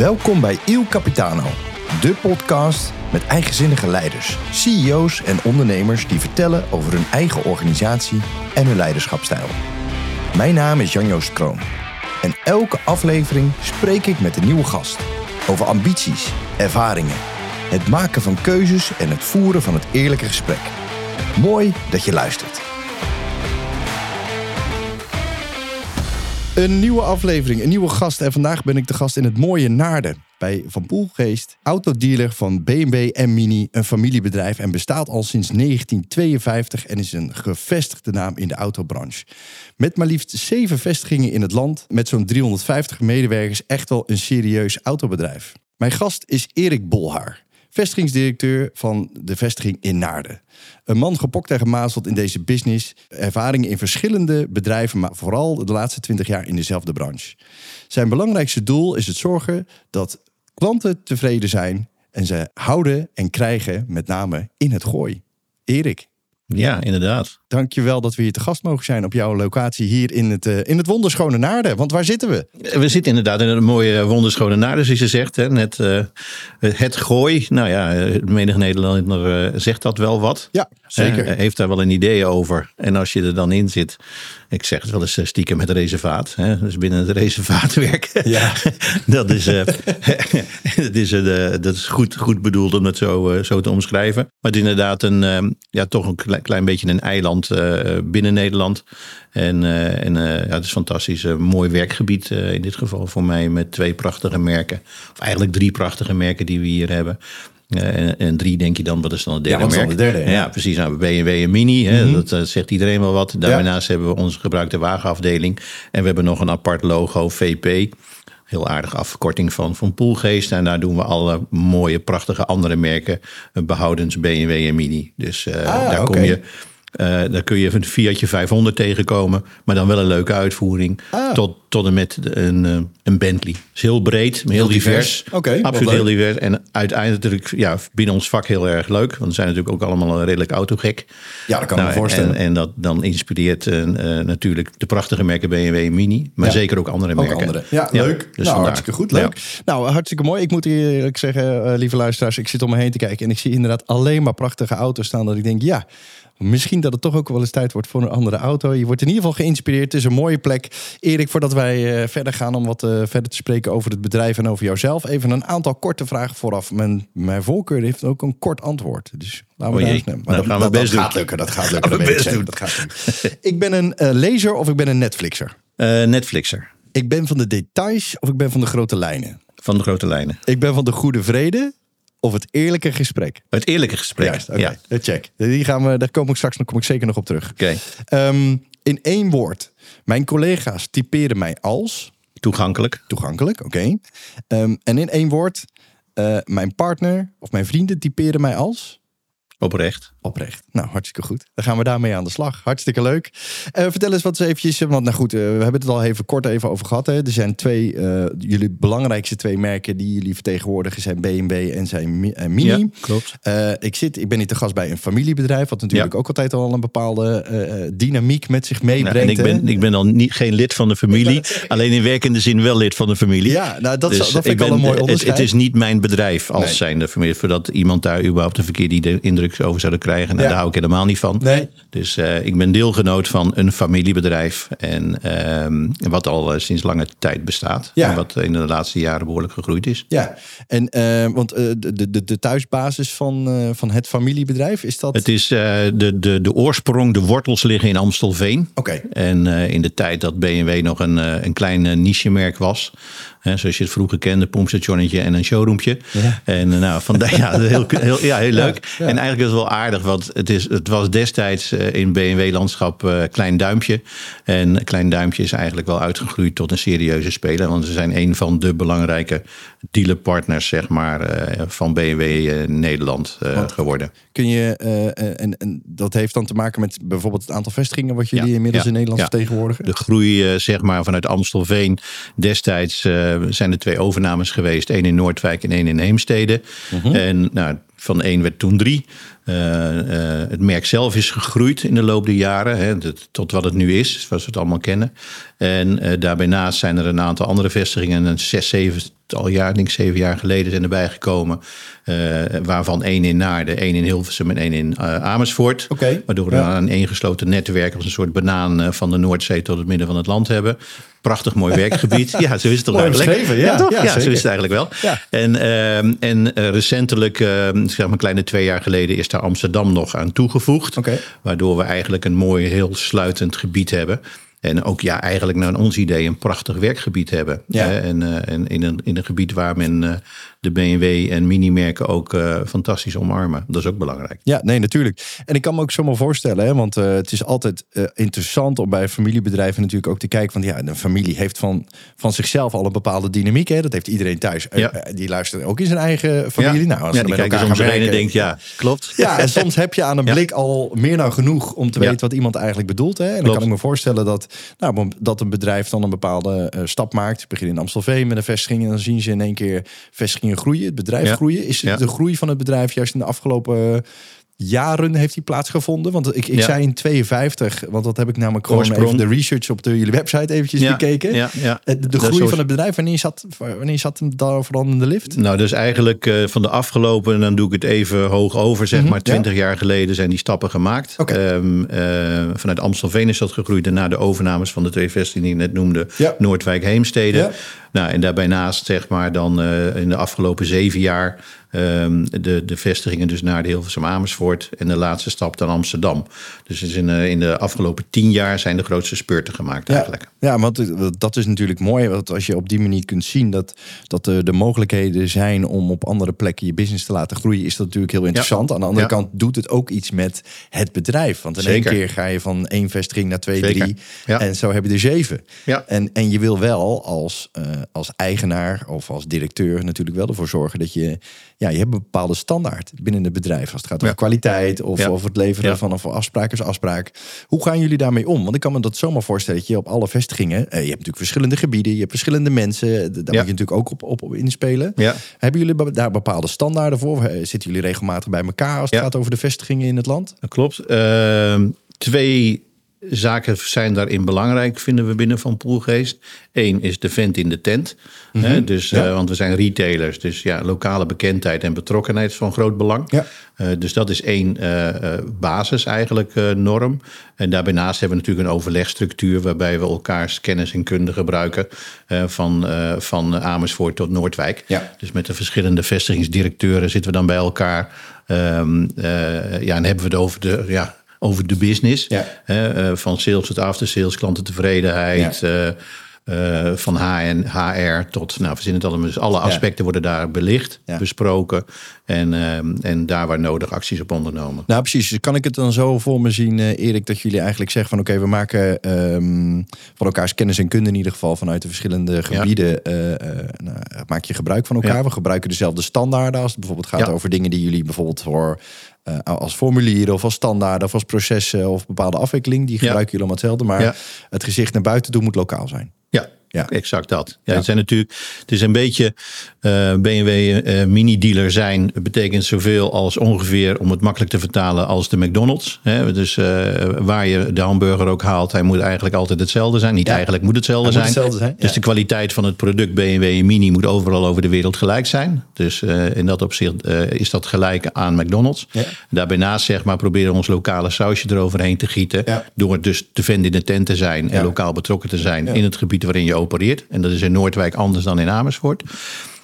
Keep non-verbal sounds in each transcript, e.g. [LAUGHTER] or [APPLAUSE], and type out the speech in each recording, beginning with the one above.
Welkom bij Il Capitano, de podcast met eigenzinnige leiders, CEO's en ondernemers die vertellen over hun eigen organisatie en hun leiderschapstijl. Mijn naam is Jan-Joost Kroon en elke aflevering spreek ik met een nieuwe gast over ambities, ervaringen, het maken van keuzes en het voeren van het eerlijke gesprek. Mooi dat je luistert. Een nieuwe aflevering, een nieuwe gast. En vandaag ben ik de gast in het mooie Naarden. Bij Van Poelgeest, autodealer van BMW en Mini. Een familiebedrijf en bestaat al sinds 1952 en is een gevestigde naam in de autobranche. Met maar liefst zeven vestigingen in het land, met zo'n 350 medewerkers, echt wel een serieus autobedrijf. Mijn gast is Erik Bolhaar vestigingsdirecteur van de vestiging in Naarden. Een man gepokt en gemazeld in deze business. Ervaringen in verschillende bedrijven, maar vooral de laatste twintig jaar in dezelfde branche. Zijn belangrijkste doel is het zorgen dat klanten tevreden zijn en ze houden en krijgen met name in het gooi. Erik. Ja, inderdaad. Dankjewel dat we hier te gast mogen zijn op jouw locatie hier in het, uh, in het wonderschone Naarden. Want waar zitten we? We zitten inderdaad in een mooie wonderschone Naarden, zoals je zegt. Hè. Net uh, het gooi. Nou ja, menig Nederlander zegt dat wel wat. Ja, zeker. heeft daar wel een idee over. En als je er dan in zit, ik zeg het wel eens stiekem met reservaat. Hè. Dus binnen het [LAUGHS] reservaat werken. Ja. [LAUGHS] dat is, [LAUGHS] dat is, dat is goed, goed bedoeld om het zo, zo te omschrijven. Maar het is inderdaad een, ja, toch een klein, klein beetje een eiland binnen Nederland. En, en ja, het is fantastisch. Een mooi werkgebied in dit geval voor mij met twee prachtige merken. Of eigenlijk drie prachtige merken die we hier hebben. En, en, drie denk je dan, wat is dan het derde ja, merk? De derde, ja. ja. precies. Nou, BMW en Mini, hè, mm -hmm. dat zegt iedereen wel wat. Daarnaast ja. hebben we onze gebruikte wagenafdeling. En we hebben nog een apart logo, VP heel aardige afkorting van, van Poolgeest. En daar doen we alle mooie, prachtige andere merken, behoudens BMW en Mini. Dus uh, ah, daar okay. kom je uh, daar kun je een Fiatje 500 tegenkomen, maar dan wel een leuke uitvoering. Ah. Tot, tot en met een, uh, een Bentley. is heel breed, heel, heel divers. divers. Okay, Absoluut heel divers. En uiteindelijk ja, binnen ons vak heel erg leuk. Want we zijn natuurlijk ook allemaal redelijk autogek. Ja, dat kan nou, me voorstellen. En, en, dat dan inspireert uh, natuurlijk de prachtige merken BMW Mini. Maar ja. zeker ook andere merken. Ook andere. Ja, ja, leuk. Dus nou, hartstikke goed. Leuk. Ja. Nou, hartstikke mooi. Ik moet eerlijk zeggen, lieve luisteraars, ik zit om me heen te kijken. En ik zie inderdaad alleen maar prachtige auto's staan. Dat ik denk, ja... Misschien dat het toch ook wel eens tijd wordt voor een andere auto. Je wordt in ieder geval geïnspireerd. Het is een mooie plek. Erik, voordat wij uh, verder gaan om wat uh, verder te spreken over het bedrijf en over jouzelf. Even een aantal korte vragen vooraf. Mijn, mijn voorkeur heeft ook een kort antwoord. Dus laten we oh, daar Maar dat, gaan we best dat gaat lukken. Dat gaat [LAUGHS] lukken. Dat, best doen. dat gaat lukken. [LAUGHS] ik ben een uh, lezer of ik ben een Netflixer? Netflixer. Ik ben van de details of ik ben van de grote lijnen? Van de grote lijnen. Ik ben van de goede vrede of het eerlijke gesprek? Het eerlijke gesprek. Juist, okay. ja. Check. Die gaan we, daar kom ik straks nog kom ik zeker nog op terug. Oké. Okay. Um, in één woord. Mijn collega's typeren mij als. Toegankelijk. Toegankelijk, oké. Okay. Um, en in één woord. Uh, mijn partner of mijn vrienden typeren mij als. Oprecht. Oprecht. Nou, hartstikke goed. Dan gaan we daarmee aan de slag. Hartstikke leuk. Uh, vertel eens wat eens eventjes, want nou goed, uh, we hebben het al even kort even over gehad. Hè. Er zijn twee, uh, jullie belangrijkste twee merken die jullie vertegenwoordigen zijn BMW en zijn Mini. Ja, klopt. ik, zit, ik ben hier te gast bij een familiebedrijf, wat natuurlijk ja. ook altijd al een bepaalde dynamiek met zich meebrengt. Nou, en ik ben, ik ben al niet, geen lid van de familie, alleen in werkende zin wel lid van de familie. Ja, nou dat, dus dat vind ik ben, al een mooi onderscheid. Het, het, is niet mijn bedrijf als nee. zijnde familie, voordat iemand daar überhaupt de verkeerde indruk over zouden krijgen. Nou, ja. Daar hou ik helemaal niet van. Nee. Dus uh, ik ben deelgenoot van een familiebedrijf. En uh, wat al uh, sinds lange tijd bestaat. Ja. En wat in de laatste jaren behoorlijk gegroeid is. Ja, en eh, want de, de, de thuisbasis van, van het familiebedrijf, is dat? Het is de, de, de oorsprong, de wortels liggen in Amstelveen. Oké. Okay. En in de tijd dat BMW nog een, een klein niche-merk was. Hè, zoals je het vroeger kende, pompstationnetje en een showroompje. Ja. En nou, vandaar, ja, heel, heel, ja, heel leuk. Ja. En eigenlijk is het wel aardig, want het, is, het was destijds uh, in BMW-landschap uh, Klein Duimpje. En Klein Duimpje is eigenlijk wel uitgegroeid tot een serieuze speler. Want ze zijn een van de belangrijke dealerpartners, zeg maar, uh, van BMW Nederland geworden. Kun je, en, en dat heeft dan te maken met bijvoorbeeld het aantal vestigingen wat jullie inmiddels in Nederland vertegenwoordigen? De groei, zeg maar, vanuit Amstelveen destijds zijn er twee overnames geweest. één in Noordwijk en één in Heemstede. Mhm. En nou, van één werd toen drie. Uh, uh, het merk zelf is gegroeid in de loop der jaren. Hè, tot wat het nu is, zoals we het allemaal kennen. En uh, daarbij naast zijn er een aantal andere vestigingen. Zes, zeven al jaar, denk ik zeven jaar geleden, zijn erbij gekomen. Uh, waarvan één in Naarden, één in Hilversum en één in uh, Amersfoort. Okay. Waardoor we ja. een ingesloten netwerk als een soort banaan van de Noordzee tot het midden van het land hebben. Prachtig mooi werkgebied. [LAUGHS] ja, zo is het toch eigenlijk. Ja, ja, toch? ja, ja zo is het eigenlijk wel. En, uh, en recentelijk, uh, zeg maar een kleine twee jaar geleden, is daar Amsterdam nog aan toegevoegd. Okay. Waardoor we eigenlijk een mooi, heel sluitend gebied hebben. En ook ja, eigenlijk naar ons idee een prachtig werkgebied hebben. Ja. En, uh, en in, een, in een gebied waar men uh, de BMW en mini-merken ook uh, fantastisch omarmen. Dat is ook belangrijk. Ja, nee, natuurlijk. En ik kan me ook zomaar voorstellen, hè, want het is altijd interessant om bij familiebedrijven natuurlijk ook te kijken. Want ja, een familie heeft van, van zichzelf al een bepaalde dynamiek. Hè. Dat heeft iedereen thuis. Ja. die luistert ook in zijn eigen familie. Ja. Nou, als ja, die met kijken elkaar soms en werken- denkt, ja, klopt. Ja, en soms heb je aan een Ja. blik al meer dan genoeg om te Ja. weten wat iemand eigenlijk bedoelt. Hè? En dan Klopt. kan ik me voorstellen dat, nou, dat een bedrijf dan een bepaalde eh, stap maakt. Ze beginnen in Amstelveen met een vestiging en dan zien ze in één keer groeien, het bedrijf Ja. groeien. Is de groei van het bedrijf juist in de afgelopen jaren heeft die plaatsgevonden? Want ik, ik Ja. zei in 52, want dat heb ik namelijk gewoon Oorsprong. even de research op de, jullie website eventjes Ja, bekeken. ja. Eh, De, groei van het bedrijf, wanneer zat, wanneer zat hem daar vooral in de lift? Nou, dus eigenlijk eh, van de afgelopen, en dan doe ik het even hoog over, zeg Mhm, maar ja. 20 jaar geleden zijn die stappen gemaakt. Oké. Ehm, eh, vanuit Amstelveen is dat gegroeid. Daarna de overnames van de twee vestigingen die ik net noemde, Ja. Ja. Nou, en daarbij naast, zeg maar, dan eh, in de afgelopen zeven jaar ehm, de, de vestigingen dus naar de Hilversum Amersfoort. En de laatste stap dan Amsterdam. Dus is in, eh, in de afgelopen tien jaar zijn de grootste spurten gemaakt eigenlijk. Ja, want het- dat is natuurlijk mooi. Want als je op die manier kunt zien dat, dat de, de mogelijkheden zijn om op andere plekken je business te laten groeien, is dat natuurlijk heel interessant. Aan de andere Ja. kant doet het ook iets met het bedrijf. Want in Zeker. één keer ga je van één vestiging naar twee, Zeker. drie. Ja. En zo heb je er zeven. Ja. En, en je wil wel als, eh, als eigenaar of als directeur natuurlijk wel ervoor zorgen dat je, ja, je hebt een bepaalde standaard binnen het bedrijf. Als het gaat over Ja. kwaliteit of Ja. over het leveren Ja. van of afspraak is afspraak. Hoe gaan jullie daarmee om? Want ik kan me dat zomaar voorstellen dat je op alle vestigingen, eh, je hebt natuurlijk verschillende gebieden, je hebt verschillende mensen, eh, daar moet je natuurlijk ook op, op, op inspelen. Ja. Hebben jullie daar bepaalde standaarden voor? Eh, Zitten jullie regelmatig bij elkaar als het gaat over de vestigingen in het land? Dat klopt. Ehm, twee zaken zijn daarin belangrijk, vinden we binnen Van Poelgeest. Eén is de vent in de tent. Hè, dus, Ja. eh, want we zijn retailers, dus ja, lokale bekendheid en betrokkenheid is van groot belang. Ja. Eh, dus dat is één eh, basis eigenlijk, norm. En daarnaast hebben we natuurlijk een overlegstructuur... waarbij we elkaars kennis en kunde gebruiken... van, van Amersfoort tot Noordwijk. Ja. Dus met de verschillende vestigingsdirecteuren zitten we dan bij elkaar. Ehm, eh, ja, en hebben we het over de... Ja, over de business. Ja. Hè, eh, van sales tot after sales, klantentevredenheid. eh, eh, van HN, HR tot, nou, we zien het allemaal. Dus alle aspecten worden daar belicht, Ja. besproken. en, ehm, en daar waar nodig acties op ondernomen. Nou, precies. Dus kan ik het dan zo voor me zien, Erik, dat jullie eigenlijk zeggen van oké, we maken ehm, van elkaars kennis en kunde in ieder geval vanuit de verschillende gebieden. nou, maak je gebruik van elkaar. Ja. We gebruiken dezelfde standaarden als het bijvoorbeeld gaat Ja. over dingen die jullie bijvoorbeeld voor eh, als formulieren of als standaarden of als processen of bepaalde afwikkeling, die gebruiken jullie allemaal hetzelfde. Maar het gezicht naar buiten toe moet lokaal zijn. Ja, exact dat. Ja, Ja. Het, zijn natuurlijk, het is een beetje eh, BMW eh, mini-dealer zijn. betekent zoveel als ongeveer, om het makkelijk te vertalen, als de McDonald's. Hè? Dus eh, waar je de hamburger ook haalt, hij moet eigenlijk altijd hetzelfde zijn. Niet Ja. eigenlijk moet hetzelfde moet zijn. hetzelfde zijn, Dus de kwaliteit van het product BMW Mini moet overal over de wereld gelijk zijn. Dus in dat opzicht is dat gelijk aan McDonald's. Daarbij naast zeg maar, proberen we ons lokale sausje eroverheen te gieten. Door dus te vend in de tent te zijn en lokaal betrokken te zijn in het gebied waarin je opereert. En dat is in Noordwijk anders dan in Amersfoort.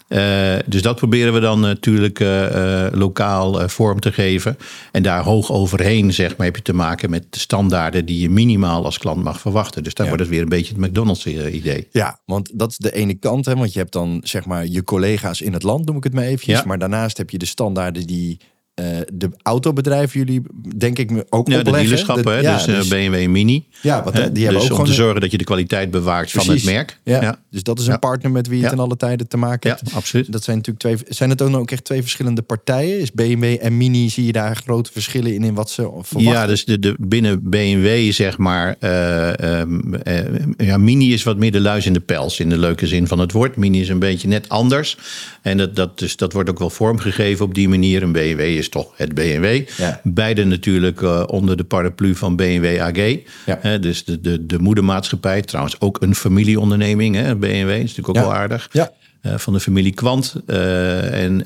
Eh, dus dat proberen we dan natuurlijk eh, eh, lokaal vorm te geven. En daar hoog overheen zeg maar, heb je te maken met de standaarden die je minimaal als klant mag verwachten. Dus daar Ja. wordt het weer een beetje het McDonald's-idee. Ja, want dat is de ene kant. Hè, want je hebt dan zeg maar je collega's in het land, noem ik het maar eventjes. Ja. Maar daarnaast heb je de standaarden die eh, de autobedrijven jullie, denk ik, ook Ja, de dealerschappen, hè, ja, dus, eh, BMW Mini. Ja, want Hè, die hebben dus ook om te gewoon- zorgen dat je de kwaliteit bewaart van het merk. Ja. Dus dat is een Ja. partner met wie je Ja. ten alle tijden te maken Ja, hebt. absoluut. Dat zijn natuurlijk twee. Zijn het ook echt twee verschillende partijen? Is BMW en Mini, zie je daar grote verschillen in, in wat ze verwachten? Ja, dus de, de, binnen BMW zeg maar, eh, ehm, eh, ja, Mini is wat meer de luis in de pels in de leuke zin van het woord. Mini is een beetje net anders. En dat, dat, dus, dat wordt ook wel vormgegeven op die manier. Een BMW is toch het BMW. Ja. Beide natuurlijk eh, onder de paraplu van BMW AG. Ja. Hè, dus de, de, de moedermaatschappij, trouwens ook een familieonderneming. Hè, BMW is natuurlijk ook wel aardig. Ja. Van de familie Kwant. en,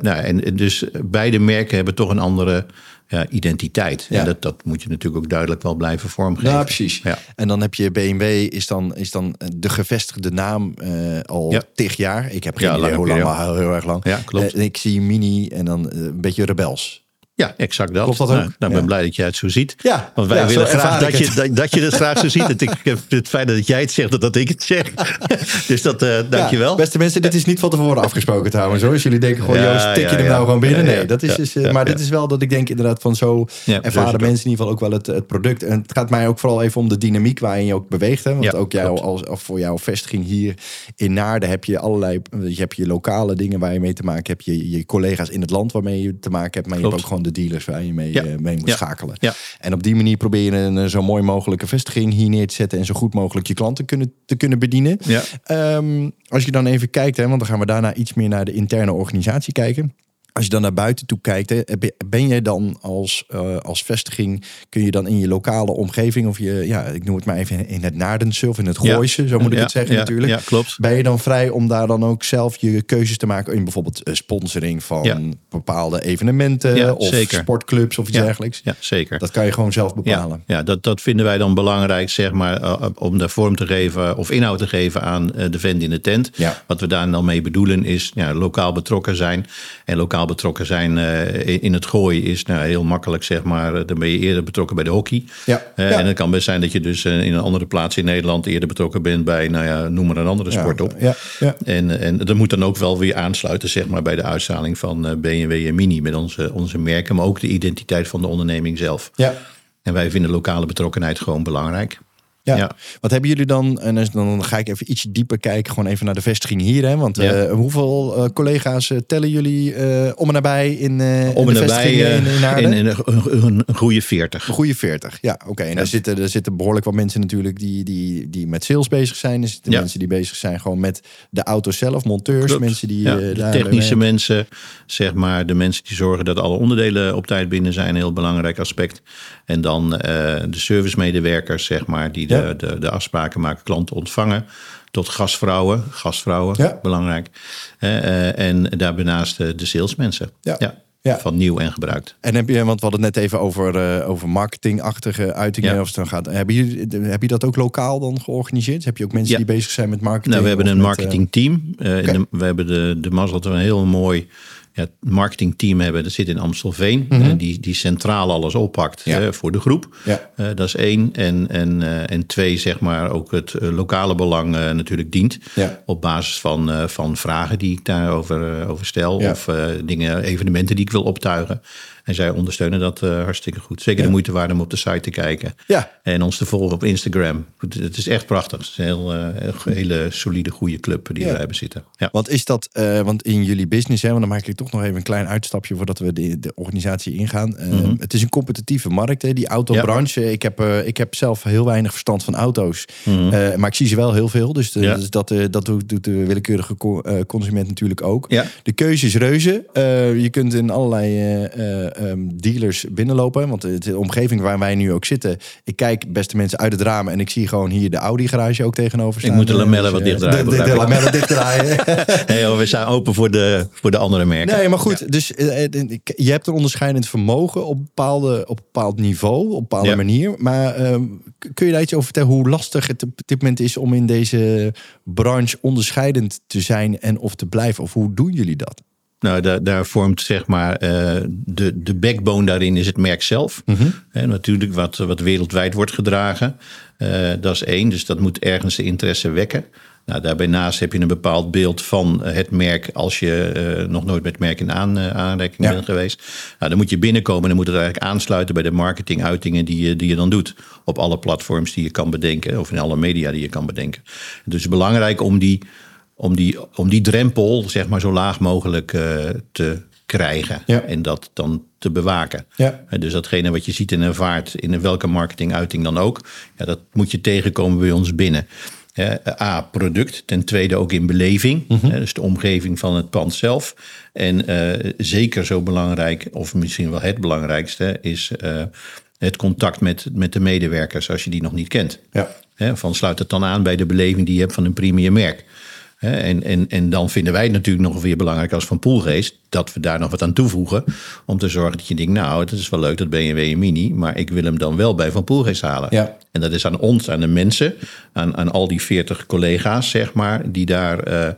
nou, en dus beide merken hebben toch een andere ja, identiteit. Ja. En dat, dat moet je natuurlijk ook duidelijk wel blijven vormgeven. Ja, precies. Ja. En dan heb je BMW, is dan, is dan de gevestigde naam uh, al ja. tig jaar. Ik heb geen idee hoe lang, maar heel, heel erg lang. Ja, klopt. Uh, ik zie Mini en dan uh, een beetje rebels. Ja, exact dat. Klopt dat ook? Nou, nou ben blij dat jij het zo ziet. Ja, Want wij willen graag dat je, dat, dat, je het graag zo ziet. Het, het feit dat jij het zegt, dat, dat ik het zeg. [LAUGHS] dus dat, uh, dankjewel. beste mensen, dit is niet van tevoren afgesproken trouwens. Hoor. Als jullie denken, gewoon, Joost, tik je hem nou gewoon binnen? Nee, dat is dus, uh, maar dit is wel dat ik denk inderdaad van zo ervaren mensen in ieder geval ook wel het, het product. En het gaat mij ook vooral even om de dynamiek waarin je ook beweegt. Hè? Want ook jou, als, voor jouw vestiging hier in Naarden heb je allerlei, je hebt je lokale dingen waar je mee te maken hebt. Je, je collega's in het land waarmee je te maken hebt. Maar je hebt ook gewoon de dealers waar je mee ja. mee moet schakelen. Ja. En op die manier probeer je een eh, zo mooi mogelijke vestiging hier neer te zetten en zo goed mogelijk je klanten kunnen, te kunnen bedienen. Um, als je dan even kijkt, hè, want dan gaan we daarna iets meer naar de interne organisatie kijken. Als je dan naar buiten toe kijkt, hè, ben jij dan als, uh, als vestiging, kun je dan in je lokale omgeving, of je, ja, ik noem het maar even in het Naardense of in het Gooise, ja. zo moet ik het zeggen ja, natuurlijk. Ja, klopt. Ben je dan vrij om daar dan ook zelf je keuzes te maken in bijvoorbeeld eh, sponsoring van bepaalde evenementen of zeker. sportclubs of iets dergelijks? Ja, zeker. Dat kan je gewoon zelf bepalen. Ja, dat, dat vinden wij dan belangrijk, zeg maar, uh, om daar vorm te geven of inhoud te geven aan uh, de vent in de tent. Wat we daar dan mee bedoelen is ja, lokaal betrokken zijn. En lokaal betrokken zijn uh, in het gooien is nou, heel makkelijk, zeg maar. Dan ben je eerder betrokken bij de hockey. Ja. Ja. En het kan best zijn dat je dus in een andere plaats in Nederland eerder betrokken bent bij, nou ja, noem maar een andere sport op. Ja. Ja. En, en dat moet dan ook wel weer aansluiten, zeg maar, bij de uitstraling van BMW en Mini met onze, onze merken, maar ook de identiteit van de onderneming zelf. Ja. En wij vinden lokale betrokkenheid gewoon belangrijk. Ja. ja. Wat hebben jullie dan? En dan ga ik even iets dieper kijken, gewoon even naar de vestiging hier. Hè? Want ja. uh, hoeveel uh, collega's uh, tellen jullie om en nabij in, om in de vestiging in, in, Aarden? In, in een, een, goede 40. Een goede 40, ja. Oké, okay. en ja. daar, zitten, daar zitten behoorlijk wat mensen natuurlijk die, die, die met sales bezig zijn. Er zitten mensen die bezig zijn gewoon met de auto zelf, monteurs, Klopt. mensen die... de technische mensen, zeg maar, de mensen die zorgen dat alle onderdelen op tijd binnen zijn, een heel belangrijk aspect. En dan de servicemedewerkers, zeg maar, die de, ja. de, de afspraken maken, klanten ontvangen. Tot gastvrouwen, gastvrouwen, ja. belangrijk. Uh, en daarnaast de salesmensen. Ja. ja. Van nieuw en gebruikt. En heb je, want we hadden het net even over, uh, over marketingachtige uitingen. Ja. Of het dan gaat, heb, je, heb je dat ook lokaal dan georganiseerd? Heb je ook mensen ja. die bezig zijn met marketing? Nou, we hebben een marketingteam. Uh, okay. we hebben de, de mazzel dat we een heel mooi ja, marketingteam hebben. Dat zit in Amstelveen. Mm-hmm. die, die centraal alles oppakt ja. uh, voor de groep. Ja. Uh, dat is één. En, en, uh, en twee, zeg maar, ook het lokale belang natuurlijk dient. Ja. Op basis van, van vragen die ik daarover over stel. Of dingen, evenementen die ik wil optuigen. En zij ondersteunen dat uh, hartstikke goed. Zeker Ja. de moeite waard om op de site te kijken. Ja. En ons te volgen op Instagram. Het is echt prachtig. Het is een heel, uh, hele solide, goede club die Ja. we hebben zitten. Ja. Want is dat, eh, want in jullie business, hè, want dan maak ik toch nog even een klein uitstapje voordat we de, de organisatie ingaan. Eh, Mhm. Het is een competitieve markt, hè, die autobranche. Ik, heb, eh, ik heb zelf heel weinig verstand van auto's, Mhm. eh, maar ik zie ze wel heel veel. Dus, de- Ja. dus dat, eh, dat doet, doet de willekeurige co- eh, consument natuurlijk ook. Ja. De keuze is reuze. Eh, je kunt in allerlei eh, eh, ehm, dealers binnenlopen. Want de omgeving waar wij nu ook zitten. Ik kijk, beste mensen, uit het raam. En ik zie gewoon hier de Audi garage ook tegenover staan. moet de lamellen Dus, wat eh, dichtdraaien, De, de, de begrijp ik. lamellen dichtdraaien. [LAUGHS] Nee, joh, we zijn open voor de, voor de andere merken. Nee, maar goed. Dus eh, eh, je hebt een onderscheidend vermogen op, bepaalde, op bepaald niveau, op een bepaalde Ja. manier. Maar ehm, kun je daar iets over vertellen hoe lastig het op dit moment is om in deze branche onderscheidend te zijn en of te blijven? Of hoe doen jullie dat? Nou, daar, daar vormt zeg maar eh, de, de backbone daarin is het merk zelf. Hè, natuurlijk wat, wat wereldwijd wordt gedragen. Dat is één, dus dat moet ergens de interesse wekken. Nou, daarbij naast heb je een bepaald beeld van het merk als je eh, nog nooit met merk in aan, eh, aanraking Ja. bent geweest. Nou, dan moet je binnenkomen en dan moet het eigenlijk aansluiten bij de marketinguitingen die je, die je dan doet. Op alle platforms die je kan bedenken of in alle media die je kan bedenken. Dus het is belangrijk om die, om die, om die drempel zeg maar, zo laag mogelijk eh, te krijgen. Ja. En dat dan te bewaken. Ja. Dus datgene wat je ziet en ervaart in welke marketinguiting dan ook. Ja, dat moet je tegenkomen bij ons binnen. A, product. Ten tweede ook in beleving. Hè, Dus de omgeving van het pand zelf. En eh, zeker zo belangrijk, of misschien wel het belangrijkste, is eh, het contact met, met de medewerkers als je die nog niet kent. Ja. Van sluit het dan aan bij de beleving die je hebt van een premium merk. En, en, en dan vinden wij het natuurlijk nog weer belangrijk als Van Poelgeest dat we daar nog wat aan toevoegen. Om te zorgen dat je denkt, nou, het is wel leuk dat BMW en Mini, maar ik wil hem dan wel bij Van Poelgeest halen. Ja. En dat is aan ons, aan de mensen, aan, aan al die 40 collega's, zeg maar, die daar uh,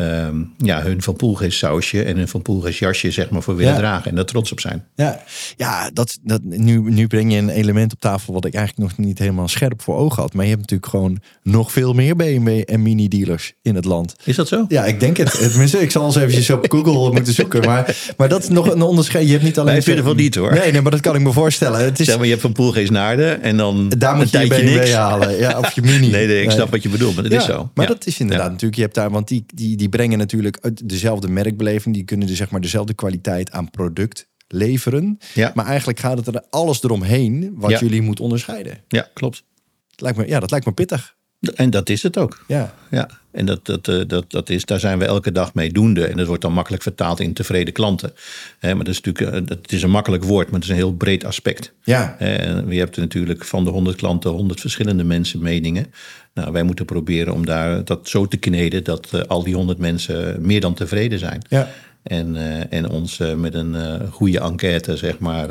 uh, ja, hun Van Poelgeest sausje en hun Van Poelgeest jasje, zeg maar, voor willen Ja. dragen en daar trots op zijn. Ja, ja dat, dat, nu, nu breng je een element op tafel wat ik eigenlijk nog niet helemaal scherp voor ogen had. Maar je hebt natuurlijk gewoon nog veel meer BMW en Mini dealers in het land. Is dat zo? Ja, ik denk het. Tenminste, ik zal eens eventjes op Google [LAUGHS] moeten zoeken. Maar, maar dat is nog een onderscheid. Je hebt niet alleen... Wij vinden van niet, hoor. Nee, nee, maar dat kan ik me voorstellen. Het is, Zeg maar, je hebt Van Poelgeest Naarden en dan daar moet je je BMW niks. halen. Ja, of je Mini. [LAUGHS] Nee, nee, ik snap wat je bedoelt, maar dat Ja, is zo. Maar Ja. dat is inderdaad natuurlijk. Je hebt daar, want die, die, die brengen natuurlijk uit dezelfde merkbeleving. Die kunnen dus zeg maar dezelfde kwaliteit aan product leveren. Ja. Maar eigenlijk gaat het er alles eromheen wat Ja. jullie moet onderscheiden. Ja, klopt. Het lijkt me, ja, dat lijkt me pittig. En dat is het ook. Ja. Ja, en dat, dat, eh, dat, dat is, daar zijn we elke dag mee doende. En dat wordt dan makkelijk vertaald in tevreden klanten. Maar dat is natuurlijk, eh, dat is een makkelijk woord, maar het is een heel breed aspect. Ja. En je hebt natuurlijk van de 100 klanten 100 verschillende mensen meningen. Nou, wij moeten proberen om daar dat zo te kneden dat eh, al die 100 mensen meer dan tevreden zijn. Ja. En, eh, en ons eh, met een goede enquête, zeg maar,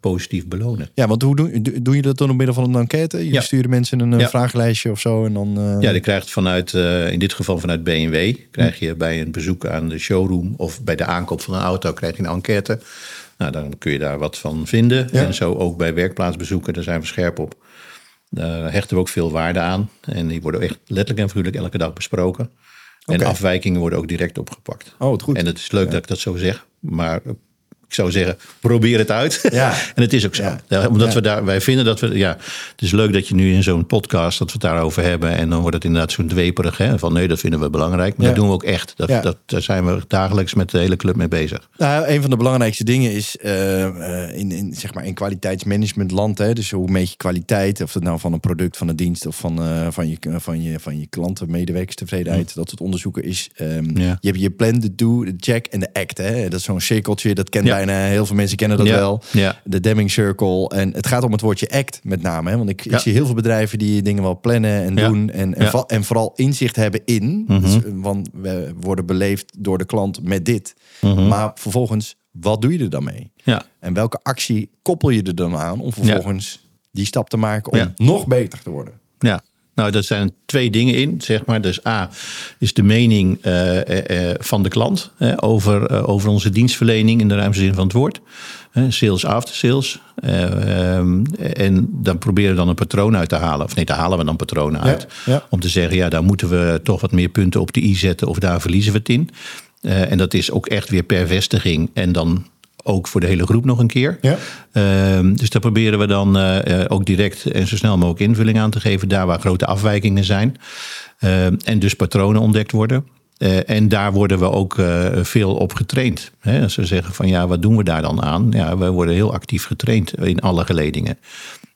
positief belonen. Ja, want hoe doen, do- doen je dat dan door middel van een enquête? Je Ja. sturen mensen een Ja. vragenlijstje of zo en dan... Ja, je krijgt vanuit, in dit geval vanuit BMW, krijg je bij een bezoek aan de showroom of bij de aankoop van een auto, krijg je een enquête. Nou, dan kun je daar wat van vinden. Ja. En zo ook bij werkplaatsbezoeken, daar zijn we scherp op. Daar hechten we ook veel waarde aan. En die worden echt letterlijk en figuurlijk elke dag besproken. En afwijkingen worden ook direct opgepakt. Oh, wat goed. En het is leuk dat ik dat zo zeg, maar ik zou zeggen, probeer het uit. Ja. [LAUGHS] en het is ook zo. Ja. Ja, omdat we daar, wij vinden dat we, ja, het is leuk dat je nu in zo'n podcast dat we het daarover hebben. En dan wordt het inderdaad zo'n dweperig, hè, van nee, dat vinden we belangrijk. Maar dat doen we ook echt. Dat, dat, daar zijn we dagelijks met de hele club mee bezig. Nou, een van de belangrijkste dingen is eh, eh, in, in, zeg maar in kwaliteitsmanagement land. Hè, dus hoe meet je kwaliteit, of het nou van een product, van een dienst of van, eh, van, je, van, je, van je klanten, medewerkerstevredenheid, dat soort onderzoeken is. ehm. Je hebt je plan, de do, de check en de act. Hè. Dat is zo'n cirkeltje, dat kent Ja. Bijna heel veel mensen kennen dat Ja. wel. Ja. De Deming Circle. En het gaat om het woordje act met name. Hè? Want ik, ik zie heel veel bedrijven die dingen wel plannen en doen. En, en, en vooral inzicht hebben in. Mhm. Dus, want we worden beleefd door de klant met dit. Mhm. Maar vervolgens, wat doe je er dan mee? Ja. En welke actie koppel je er dan aan om vervolgens die stap te maken om nog beter te worden? Ja, nou, dat zijn twee dingen in, zeg maar. Dus A is de mening eh, eh, eh, van de klant over, over onze dienstverlening in de ruimste zin van het woord. Sales after sales. Eh, ehm, en dan proberen we dan een patroon uit te halen. Of nee, daar halen we dan patronen uit. ja. Om te zeggen, ja, daar moeten we toch wat meer punten op de i zetten. Of daar verliezen we het in. En dat is ook echt weer per vestiging. En dan ook voor de hele groep nog een keer. Ja. Ehm, dus daar proberen we dan eh, eh, ook direct en zo snel mogelijk invulling aan te geven, daar waar grote afwijkingen zijn. Ehm, en dus patronen ontdekt worden. Eh, en daar worden we ook veel op getraind. Hè, als we zeggen van ja, wat doen we daar dan aan? Ja, we worden heel actief getraind in alle geledingen.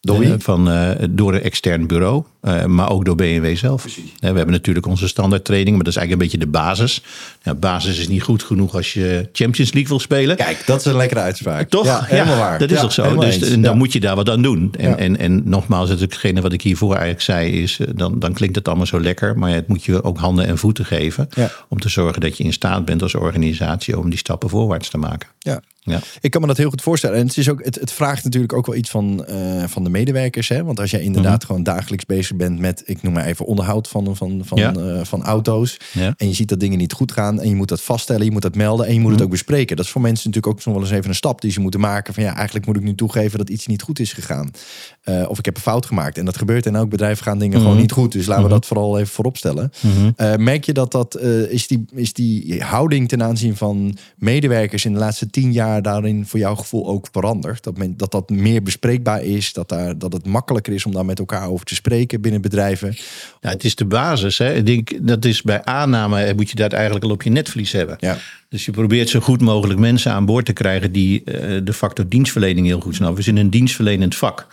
Door wie? Van, door een extern bureau, maar ook door BMW zelf. We hebben natuurlijk onze standaard training, maar dat is eigenlijk een beetje de basis. Ja, basis is niet goed genoeg als je Champions League wil spelen. Kijk, dat is een lekkere uitspraak. Toch? Ja, helemaal waar. Dat is Ja, toch zo? Dus eens. dan Ja. moet je daar wat aan doen. En, en, en nogmaals, hetgene wat ik hiervoor eigenlijk zei, is eh, dan, dan klinkt het allemaal zo lekker. Maar het moet je ook handen en voeten geven. Om te zorgen dat je in staat bent als organisatie om die stappen voorwaarts te maken. Ja. Ja. Ik kan me dat heel goed voorstellen. En het, is ook, het, het vraagt natuurlijk ook wel iets van, eh, van de medewerkers. Hè? Want als jij inderdaad Mhm. gewoon dagelijks bezig bent met, ik noem maar even onderhoud van, van, van, Ja. eh, van auto's. Ja. En je ziet dat dingen niet goed gaan. En je moet dat vaststellen, je moet dat melden en je moet Mhm. het ook bespreken. Dat is voor mensen natuurlijk ook nog wel eens even een stap die ze moeten maken. Van ja, eigenlijk moet ik nu toegeven dat iets niet goed is gegaan. Eh, of ik heb een fout gemaakt. En dat gebeurt in elk bedrijf gaan dingen Mhm. gewoon niet goed. Dus laten we dat vooral even voorop stellen. Mhm. Eh, merk je dat dat eh, is, die, is die houding ten aanzien van medewerkers in de laatste tien jaar daarin voor jouw gevoel ook veranderd? Dat men, dat, dat meer bespreekbaar is, dat, daar, dat het makkelijker is om daar met elkaar over te spreken binnen bedrijven. Ja, het is de basis. Hè. Ik denk, dat is bij aanname moet je dat eigenlijk al op je netvlies hebben. Ja. Dus je probeert zo goed mogelijk mensen aan boord te krijgen die eh, de factor dienstverlening heel goed snappen. We zijn een dienstverlenend vak.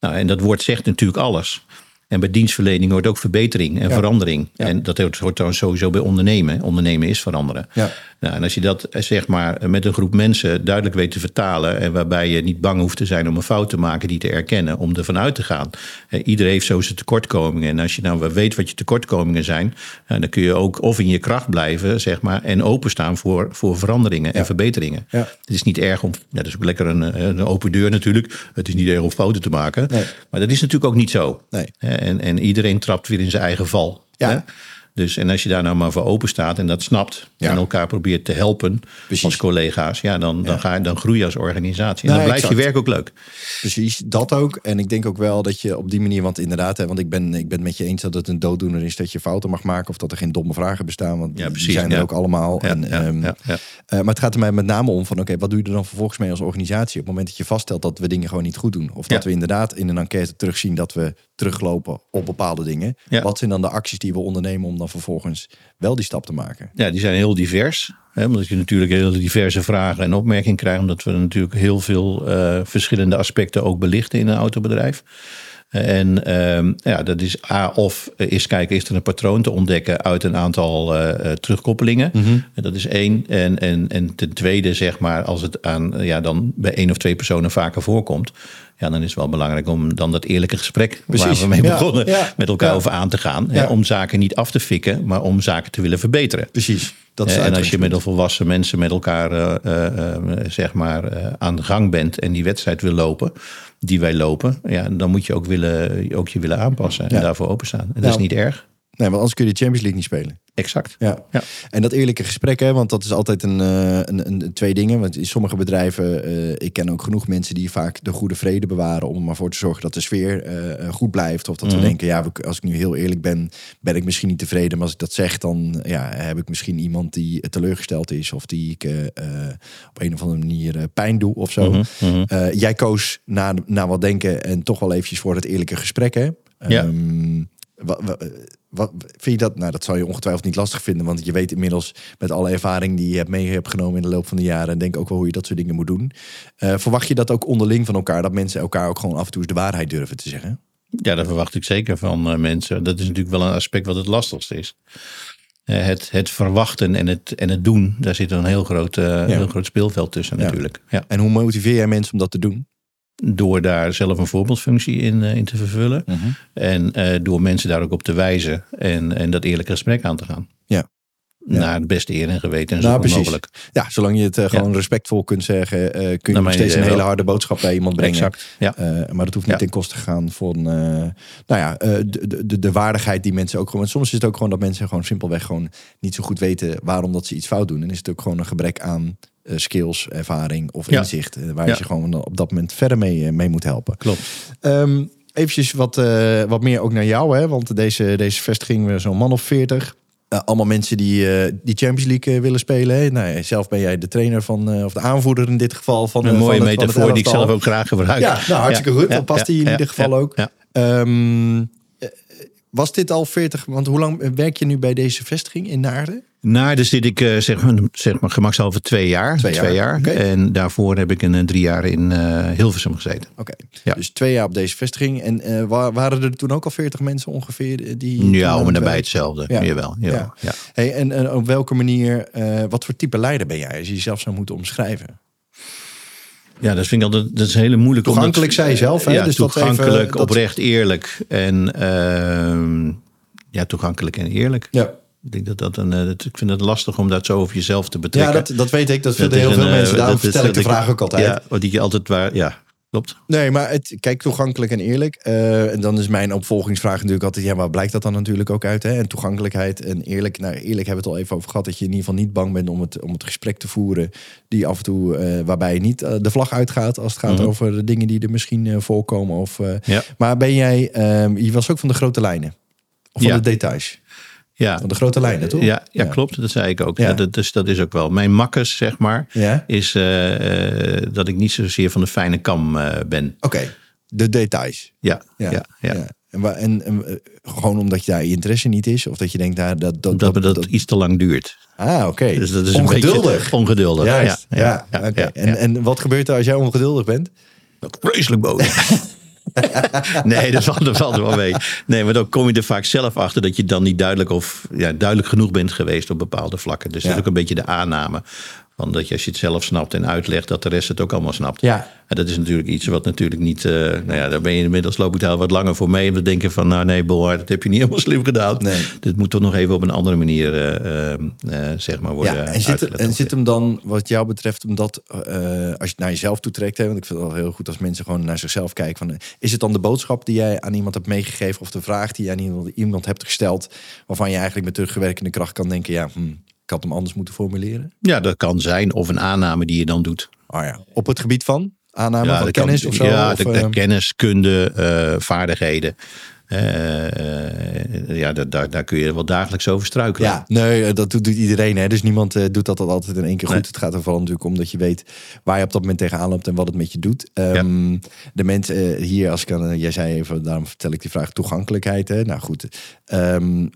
Nou, en dat woord zegt natuurlijk alles. En bij dienstverlening hoort ook verbetering en verandering. Ja. En dat hoort, hoort trouwens sowieso bij ondernemen. Ondernemen is veranderen. Ja. Nou, en als je dat eh, zeg maar met een groep mensen duidelijk weet te vertalen. en waarbij je niet bang hoeft te zijn om een fout te maken, die te erkennen, om ervan uit te gaan. Eh, iedereen heeft zo zijn tekortkomingen. En als je nou weet wat je tekortkomingen zijn, eh, dan kun je ook of in je kracht blijven, zeg maar, en openstaan voor, voor veranderingen en verbeteringen. Ja. Het is niet erg om, ja, dat is ook lekker een, een open deur natuurlijk. Het is niet erg om fouten te maken. Nee. Maar dat is natuurlijk ook niet zo. Nee. En, en iedereen trapt weer in zijn eigen val. Ja. Hè? Dus en als je daar nou maar voor open staat en dat snapt Ja. en elkaar probeert te helpen Precies. als collega's, ja, dan, dan, ga je, dan groei je als organisatie. En dan blijft exact. je werk ook leuk. Precies, dat ook. En ik denk ook wel dat je op die manier, want inderdaad, hè, want ik ben, ik ben met je eens dat het een dooddoener is dat je fouten mag maken of dat er geen domme vragen bestaan, want Ja, die zijn er ja. ook allemaal. Ja, en, ja, ehm, ja, ja. eh, maar het gaat er mij met name om van, oké, wat doe je er dan vervolgens mee als organisatie op het moment dat je vaststelt dat we dingen gewoon niet goed doen? Of dat Ja. we inderdaad in een enquête terugzien dat we teruglopen op bepaalde dingen. Ja. Wat zijn dan de acties die we ondernemen om dan vervolgens wel die stap te maken? Ja, die zijn heel divers. Hè, omdat je natuurlijk heel diverse vragen en opmerkingen krijgt. Omdat we natuurlijk heel veel eh, verschillende aspecten ook belichten in een autobedrijf. En ehm, ja, dat is A, of is kijken, is er een patroon te ontdekken uit een aantal eh, eh, terugkoppelingen. En dat is één. En, en, en ten tweede, zeg maar, als het aan, eh, ja, dan bij één of twee personen vaker voorkomt. Ja, dan is het wel belangrijk om dan dat eerlijke gesprek waar we mee begonnen ja, met elkaar ja. over aan te gaan. Hè, om zaken niet af te fikken, maar om zaken te willen verbeteren. Precies. Dat is en als je met een volwassen mensen met elkaar eh, eh, eh, zeg maar, aan de gang bent en die wedstrijd wil lopen, die wij lopen, ja, dan moet je ook, willen, ook je willen aanpassen en daarvoor openstaan. En dat Nou. is niet erg. Nee, want anders kun je de Champions League niet spelen. Exact. Ja. Ja. en dat eerlijke gesprek, hè, want dat is altijd een, eh, een, een, twee dingen. Want in sommige bedrijven, eh, ik ken ook genoeg mensen die vaak de goede vrede bewaren om er maar voor te zorgen dat de sfeer eh, goed blijft. Of dat we Mhm. denken, ja, als ik nu heel eerlijk ben, ben ik misschien niet tevreden. Maar als ik dat zeg, dan ja, heb ik misschien iemand die teleurgesteld is of die ik op een of andere manier pijn doe of zo. Mhm, mhm. Jij koos na, na wat denken en toch wel eventjes voor het eerlijke gesprek, hè? Ja. Ehm, wat, wat, wat, vind je dat? Nou, dat zou je ongetwijfeld niet lastig vinden, want je weet inmiddels met alle ervaring die je hebt mee hebt genomen in de loop van de jaren, en denk ook wel hoe je dat soort dingen moet doen. Eh, verwacht je dat ook onderling van elkaar, dat mensen elkaar ook gewoon af en toe eens de waarheid durven te zeggen? Ja, dat verwacht ik zeker van eh, mensen. Dat is natuurlijk wel een aspect wat het lastigste is. Eh, het, het verwachten en het, en het doen, daar zit een heel groot, heel groot speelveld tussen Ja. natuurlijk. Ja. En hoe motiveer jij mensen om dat te doen? Door daar zelf een voorbeeldfunctie in, eh, in te vervullen. Mhm. En eh, door mensen daar ook op te wijzen en, en dat eerlijke gesprek aan te gaan. Ja. Ja. Naar het beste eer en geweten en zo Nou, mogelijk. Ja, zolang je het eh, gewoon respectvol kunt zeggen, kun je Nou, nog steeds een hele harde boodschap bij iemand brengen. Exact. Ja. Maar dat hoeft niet ten koste te gaan van nou ja, de, de, de waardigheid die mensen ook gewoon. Soms is het ook gewoon dat mensen gewoon simpelweg gewoon niet zo goed weten waarom dat ze iets fout doen. En is het ook gewoon een gebrek aan skills, ervaring of inzicht. eh, waar je Ja. gewoon op dat moment verder mee, eh, mee moet helpen. Klopt. Ehm eventjes wat, eh, wat meer ook naar jou, hè? want deze, deze vestiging, we zo'n man of 40. Eh, allemaal mensen die, eh, die Champions League eh, willen spelen. Hè? Nou, ja, zelf ben jij de trainer van, eh, of de aanvoerder in dit geval van. Een eh, mooie van het- van metafoor die ik zelf ook graag gebruik. Ja, nou hartstikke goed. Dat past die in ieder geval ook. ja. Was dit al 40? Want hoe lang werk je nu bij deze vestiging in Naarden? Naarden zit ik eh, zeg, maar, zeg maar gemakshalve twee jaar. Twee jaar, oké. En daarvoor heb ik een eh, drie jaar in eh, Hilversum gezeten. Oké, Ja. dus twee jaar op deze vestiging. En wa- waren er toen ook al 40 mensen ongeveer? Die Ja, om en nabij werk- hetzelfde. Ja. Jawel, jawel. Ja. Ja. Hey, en, en op welke manier, wat voor type leider ben jij? Als je jezelf zou moeten omschrijven. Ja, dat vind ik altijd dat is heel moeilijk. Toegankelijk zei je zelf, hè? Ja, Dus dat toegankelijk, dat- oprecht, eerlijk. En ehm, ja, toegankelijk en eerlijk. Ja, Ik denk dat dat een. eh, dat, ik vind het lastig om dat zo over jezelf te ja betrekken. dat, dat weet ik. Dat vinden heel veel eh, mensen. Daarom vertel ik de vraag ook altijd. Ja, die je altijd waar. Ja, klopt. Nee, maar het, kijk, toegankelijk en eerlijk. Eh, en dan is mijn opvolgingsvraag natuurlijk altijd... ja, waar blijkt dat dan natuurlijk ook uit? Hè? En toegankelijkheid en eerlijk. Nou, eerlijk hebben we het al even over gehad... dat je in ieder geval niet bang bent om het, om het gesprek te voeren... die af en toe, eh, waarbij je niet eh, de vlag uitgaat... als het gaat Mhm. over de dingen die er misschien voorkomen. Of, Ja. Maar ben jij... ehm, je was ook van de grote lijnen. Of van Ja. de details. Ja, Van de grote lijnen, toch? ja, ja, klopt. Dat zei ik ook. Ja. Dat, is, dat is ook wel. Mijn makkers, zeg maar, Ja? is eh, eh, dat ik niet zozeer van de fijne kam eh, ben. Oké, de details. Ja, Ja, ja. En, en, en, eh, gewoon omdat je daar je interesse niet is? Of dat je denkt, daar dat, dat, Dat, dat, dat iets te lang duurt. Ah, oké. Dus dat is Ongeduldig. een beetje ongeduldig. Juist, ja. ja, ja, en, en wat gebeurt er als jij ongeduldig bent? Vreselijk boos. [LAUGHS] [LAUGHS] nee, dat valt, dat valt er wel mee. Nee, maar dan kom je er vaak zelf achter dat je dan niet duidelijk of ja, duidelijk genoeg bent geweest op bepaalde vlakken. Dus dat is ook een beetje de aanname. Want dat je als je het zelf snapt en uitlegt, dat de rest het ook allemaal snapt. Ja. En dat is natuurlijk iets wat natuurlijk niet. uh, nou ja, daar ben je inmiddels loop ik daar wat langer voor mee. En we denken van, nou nee, Bolhard, dat heb je niet [LAUGHS] helemaal slim gedaan. Nee. Dit moet toch nog even op een andere manier, uh, uh, zeg maar, worden. Ja, en zit, en zit hem dan, wat jou betreft, omdat als je het naar jezelf toetrekt, hè, want ik vind het wel heel goed als mensen gewoon naar zichzelf kijken. Van, is het dan de boodschap die jij aan iemand hebt meegegeven, of de vraag die jij aan iemand, iemand hebt gesteld, waarvan je eigenlijk met teruggewerkende kracht kan denken, ja, hm, ik had hem anders moeten formuleren? Ja, dat kan zijn. Of een aanname die je dan doet. Oh ja. Op het gebied van? Aanname ja, van kennis kan, of zo? Ja, of, de, de kennis, kunde, uh, vaardigheden. Uh, uh, ja, daar, daar kun je wel dagelijks over struikelen. Ja, nee, dat doet, doet iedereen. Hè? Dus niemand uh, doet dat altijd in één keer goed. Nee. Het gaat er vooral natuurlijk om dat je weet waar je op dat moment tegenaan loopt en wat het met je doet. Um, ja. De mensen hier, als ik aan, jij zei even, daarom vertel ik die vraag toegankelijkheid. Hè? Nou goed, um,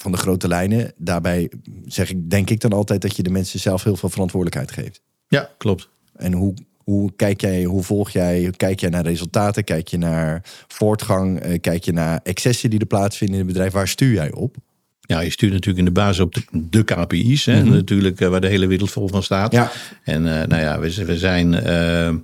van de grote lijnen. Daarbij zeg ik, denk ik dan altijd dat je de mensen zelf heel veel verantwoordelijkheid geeft. Ja, klopt. En hoe, hoe kijk jij, hoe volg jij, kijk jij naar resultaten, kijk je naar voortgang, kijk je naar excessen die er plaatsvinden in het bedrijf, waar stuur jij op? Ja, je stuurt natuurlijk in de basis op de, de KPI's, hè, mm -hmm. natuurlijk waar de hele wereld vol van staat. Ja. En uh, nou ja, we, we zijn. Uh,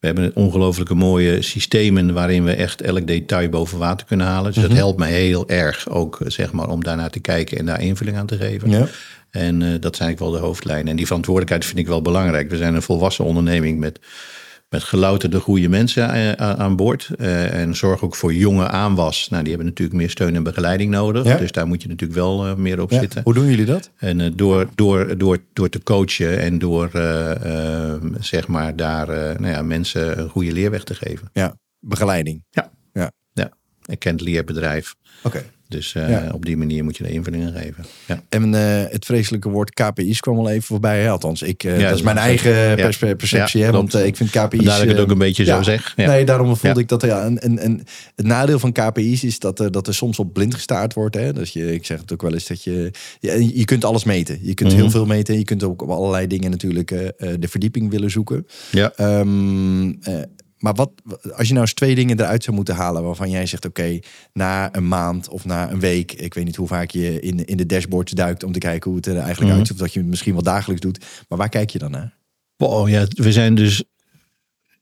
we hebben ongelooflijke mooie systemen waarin we echt elk detail boven water kunnen halen. Dus Mhm. dat helpt mij heel erg ook zeg maar, om daarnaar te kijken en daar invulling aan te geven. Ja. En uh, dat zijn eigenlijk wel de hoofdlijnen. En die verantwoordelijkheid vind ik wel belangrijk. We zijn een volwassen onderneming met, met gelouterde goede mensen uh, aan boord. Uh, en zorg ook voor jonge aanwas. Nou, die hebben natuurlijk meer steun en begeleiding nodig. Ja. Dus daar moet je natuurlijk wel meer op Ja. zitten. Hoe doen jullie dat? En door, door, door, door te coachen en door zeg maar daar nou ja, mensen een goede leerweg te geven. Ja, begeleiding. Ja. Ja. ja. Een kent leerbedrijf. Oké. Dus uh, Ja. op die manier moet je de invullingen geven. Ja. En uh, het vreselijke woord KPI's kwam al even voorbij. Althans, ik, uh, Ja, dat is mijn eigen perceptie. Ja, hè? Want ik vind KPI's... Dat ik het ook eh, een beetje zo zeg. Ja. Nee, daarom voelde ik dat. Ja, en, en, en het nadeel van KPI's is dat, er dat er soms op blind gestaard wordt. Hè? Dus je, ik zeg het ook wel eens dat je. Ja, je kunt alles meten. Je kunt Mhm. heel veel meten. Je kunt ook op allerlei dingen natuurlijk eh, eh, de verdieping willen zoeken. Ja. Ehm, eh, maar wat, als je nou eens twee dingen eruit zou moeten halen waarvan jij zegt: oké, na een maand of na een week, ik weet niet hoe vaak je in, in de dashboards duikt om te kijken hoe het er eigenlijk Mhm. uitziet, of dat je het misschien wel dagelijks doet. Maar waar kijk je dan naar? Oh ja, we zijn dus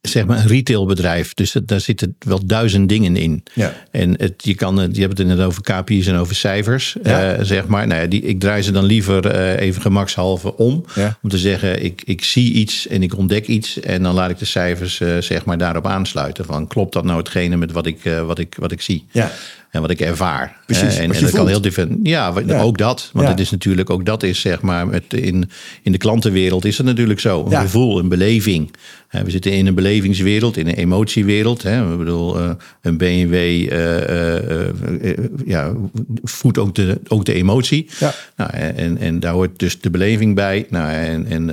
zeg maar een retailbedrijf. Dus dat- daar zitten wel duizend dingen in. Ja. En het, je, kan, het- je hebt het net over KPI's en over cijfers, Ja. eh, zeg maar. Nou ja, die, ik draai ze dan liever eh, even gemakshalve om. Ja. Om te zeggen, ik, ik zie iets en ik ontdek iets. En dan laat ik de cijfers eh, zeg maar daarop aansluiten. Van, klopt dat nou hetgene met wat ik, wat ik, wat ik zie? Ja. En wat ik ervaar. Precies, Eh, en, dat kan heel different. Ja, Ja. ook dat. Want het is natuurlijk ook dat is zeg maar met in, in de klantenwereld is het natuurlijk zo. Een Ja. gevoel, een beleving. We zitten in een belevingswereld, in een emotiewereld. Hè. Ik bedoel, eh, een BMW eh, eh, ja, voedt ook de, ook de emotie. Ja. Nou, en, en daar hoort dus de beleving bij. Nou, en, en,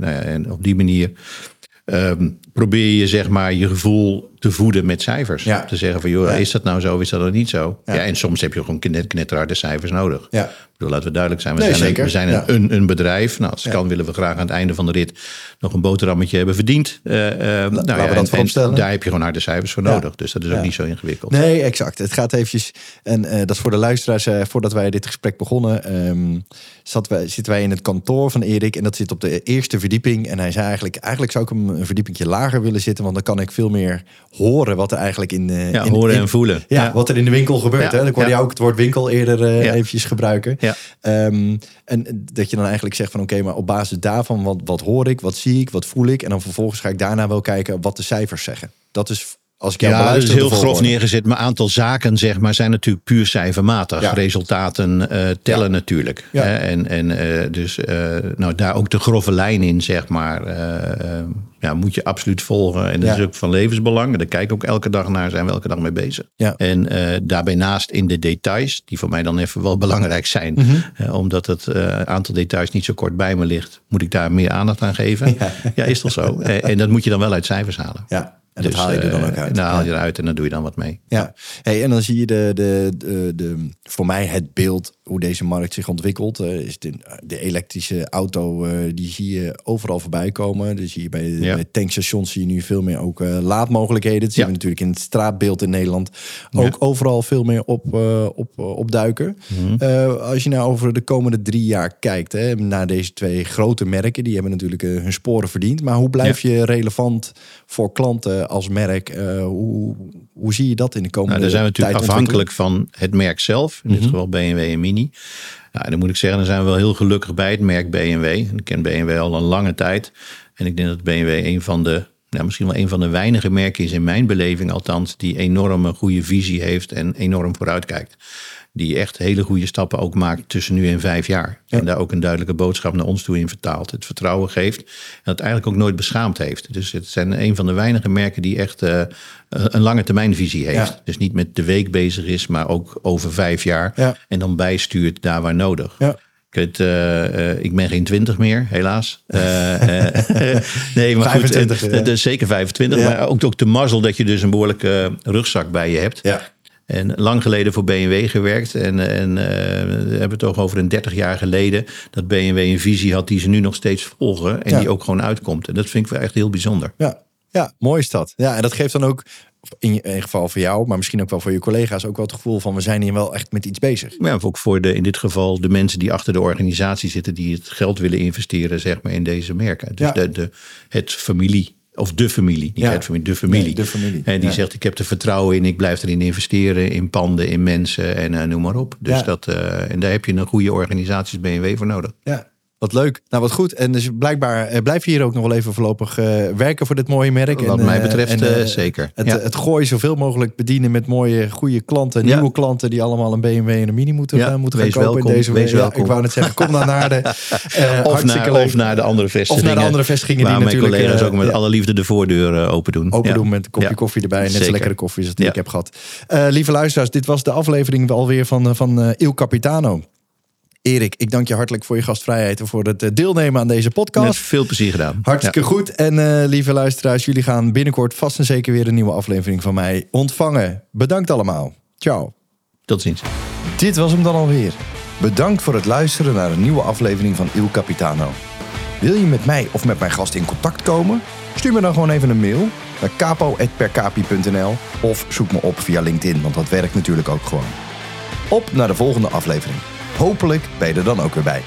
nou ja, en op die manier ehm, probeer je zeg maar je gevoel te voeden met cijfers. Ja. Te zeggen van, joh, Ja. is dat nou zo, is dat dan niet zo? Ja. Ja. en soms heb je gewoon knet, knetterharde cijfers nodig. Ja. Ik bedoel, laten we duidelijk zijn. We Nee, zijn. Een, we zijn een, een, bedrijf. Nou, als het kan willen we graag aan het einde van de rit nog een boterhammetje hebben verdiend. Nou we ja, dat en-. Daar heb je gewoon harde cijfers voor nodig. Dus dat is ook niet zo ingewikkeld. Nee, exact. Het gaat eventjes, en eh, dat is voor de luisteraars, voordat wij dit gesprek begonnen, ehm, zat wij, zitten wij in het kantoor van Erik en dat zit op de eerste verdieping. En hij zei eigenlijk, eigenlijk zou ik hem een verdiepingje lager willen zitten, want dan kan ik veel meer horen wat er eigenlijk in... eh, Ja, in- horen in- en voelen. Ja, Ja. wat er in de winkel gebeurt. Ja, Hè? Dan hoorde je ook het woord winkel eerder eh, eventjes gebruiken. Ja. Ehm, en dat je dan eigenlijk zegt van oké, maar op basis daarvan, wat, wat hoor ik, wat zie ik, wat voel ik? En dan vervolgens ga ik daarna wel kijken wat de cijfers zeggen. Dat is, als ik jou Ja, dat is beluister, heel grof neergezet. Maar aantal zaken zeg maar, zijn natuurlijk puur cijfermatig. Ja. Resultaten eh, tellen Ja. natuurlijk. Ja. En, en eh, dus eh, nou, daar ook de grove lijn in, zeg maar. ja, moet je absoluut volgen. En dat is ook van levensbelang. En daar kijk ik ook elke dag naar. Zijn we elke dag mee bezig. Ja. En daarbij naast in de details, die voor mij dan even wel belangrijk zijn. Mhm. omdat het aantal details niet zo kort bij me ligt, moet ik daar meer aandacht aan geven. [LAUGHS] Ja, is toch zo? [LAUGHS] En dat moet je dan wel uit cijfers halen. Ja. En dat haal je er dan ook uit. Nou, haal je eruit en dan doe je dan wat mee. Ja, hey, en dan zie je de, de, de, de, voor mij het beeld hoe deze markt zich ontwikkelt. Uh, is de, de, elektrische auto, uh, die zie je overal voorbij komen. Dus je bij, ja. bij tankstations zie je nu veel meer ook uh, laadmogelijkheden. Dat zien ja. we natuurlijk in het straatbeeld in Nederland ook ja. overal veel meer op, op, opduiken. Mm -hmm. als je nou over de komende drie jaar kijkt, hè, naar deze twee grote merken, die hebben natuurlijk hun sporen verdiend. Maar hoe blijf je relevant voor klanten als merk? hoe, hoe zie je dat in de komende nou, tijd? Dan zijn we natuurlijk afhankelijk van het merk zelf. In dit Mhm. geval BMW en Mini. Nou, dan moet ik zeggen, dan zijn we wel heel gelukkig bij het merk BMW. Ik ken BMW al een lange tijd. En ik denk dat BMW een van de, nou, misschien wel een van de weinige merken is in mijn beleving althans, die enorme goede visie heeft en enorm vooruitkijkt. Die echt hele goede stappen ook maakt tussen nu en vijf jaar. Ja. En daar ook een duidelijke boodschap naar ons toe in vertaalt. Het vertrouwen geeft en het eigenlijk ook nooit beschaamd heeft. Dus het zijn een van de weinige merken die echt uh, een lange termijnvisie heeft. Ja. Dus niet met de week bezig is, maar ook over vijf jaar. Ja. En dan bijstuurt daar waar nodig. Ja. Ik, uh, uh, ben geen twintig meer, helaas. Uh, [LAUGHS] nee, maar 25, goed, ja. dus zeker 25. Ja. Maar ook, ook de mazzel dat je dus een behoorlijke rugzak bij je hebt. Ja. En lang geleden voor BMW gewerkt. En, en uh, we hebben het toch over een 30 jaar geleden. Dat BMW een visie had die ze nu nog steeds volgen. En Ja. die ook gewoon uitkomt. En dat vind ik wel echt heel bijzonder. Ja, ja mooi is dat. Ja, en dat geeft dan ook, in ieder geval voor jou, maar misschien ook wel voor je collega's, ook wel het gevoel van we zijn hier wel echt met iets bezig. Maar ook voor de, in dit geval de mensen die achter de organisatie zitten. Die het geld willen investeren zeg maar, in deze merken. Dus Ja. de, de, het familie. Of de familie, niet Ja. het familie, de familie. Nee, de familie, En die ja. zegt, ik heb er vertrouwen in, ik blijf erin investeren, in panden, in mensen en eh, noem maar op. Dus dat, eh, en daar heb je een goede organisatie als BMW voor nodig. Ja. Wat leuk. Nou, wat goed. En dus blijkbaar eh, blijf je hier ook nog wel even voorlopig eh, werken voor dit mooie merk. Wat en, mij eh, betreft en, zeker. Het, Ja. het gooi zoveel mogelijk bedienen met mooie, goede klanten. Ja. Nieuwe klanten die allemaal een BMW en een Mini moeten, Ja, moeten gaan kopen welkom, in deze week. Ja, ik wou net zeggen, kom naar Naarden. [LAUGHS] Eh, of, naar, of naar de andere vestigingen. Of naar de andere vestigingen die mijn natuurlijk, collega's ook met alle liefde de voordeur open doen. Open doen met een kopje koffie erbij. Net Zeker. lekkere koffie als die ik heb gehad. Eh, lieve luisteraars, dit was de aflevering alweer van, van Il Capitano. Erik, ik dank je hartelijk voor je gastvrijheid en voor het eh, deelnemen aan deze podcast. Met veel plezier gedaan. Hartstikke goed. En eh, lieve luisteraars, jullie gaan binnenkort vast en zeker weer een nieuwe aflevering van mij ontvangen. Bedankt allemaal. Ciao. Tot ziens. Dit was hem dan alweer. Bedankt voor het luisteren naar een nieuwe aflevering van Il Capitano. Wil je met mij of met mijn gast in contact komen? Stuur me dan gewoon even een mail naar capo.percapi.nl of zoek me op via LinkedIn, want dat werkt natuurlijk ook gewoon. Op naar de volgende aflevering. Hopelijk ben je er dan ook weer bij.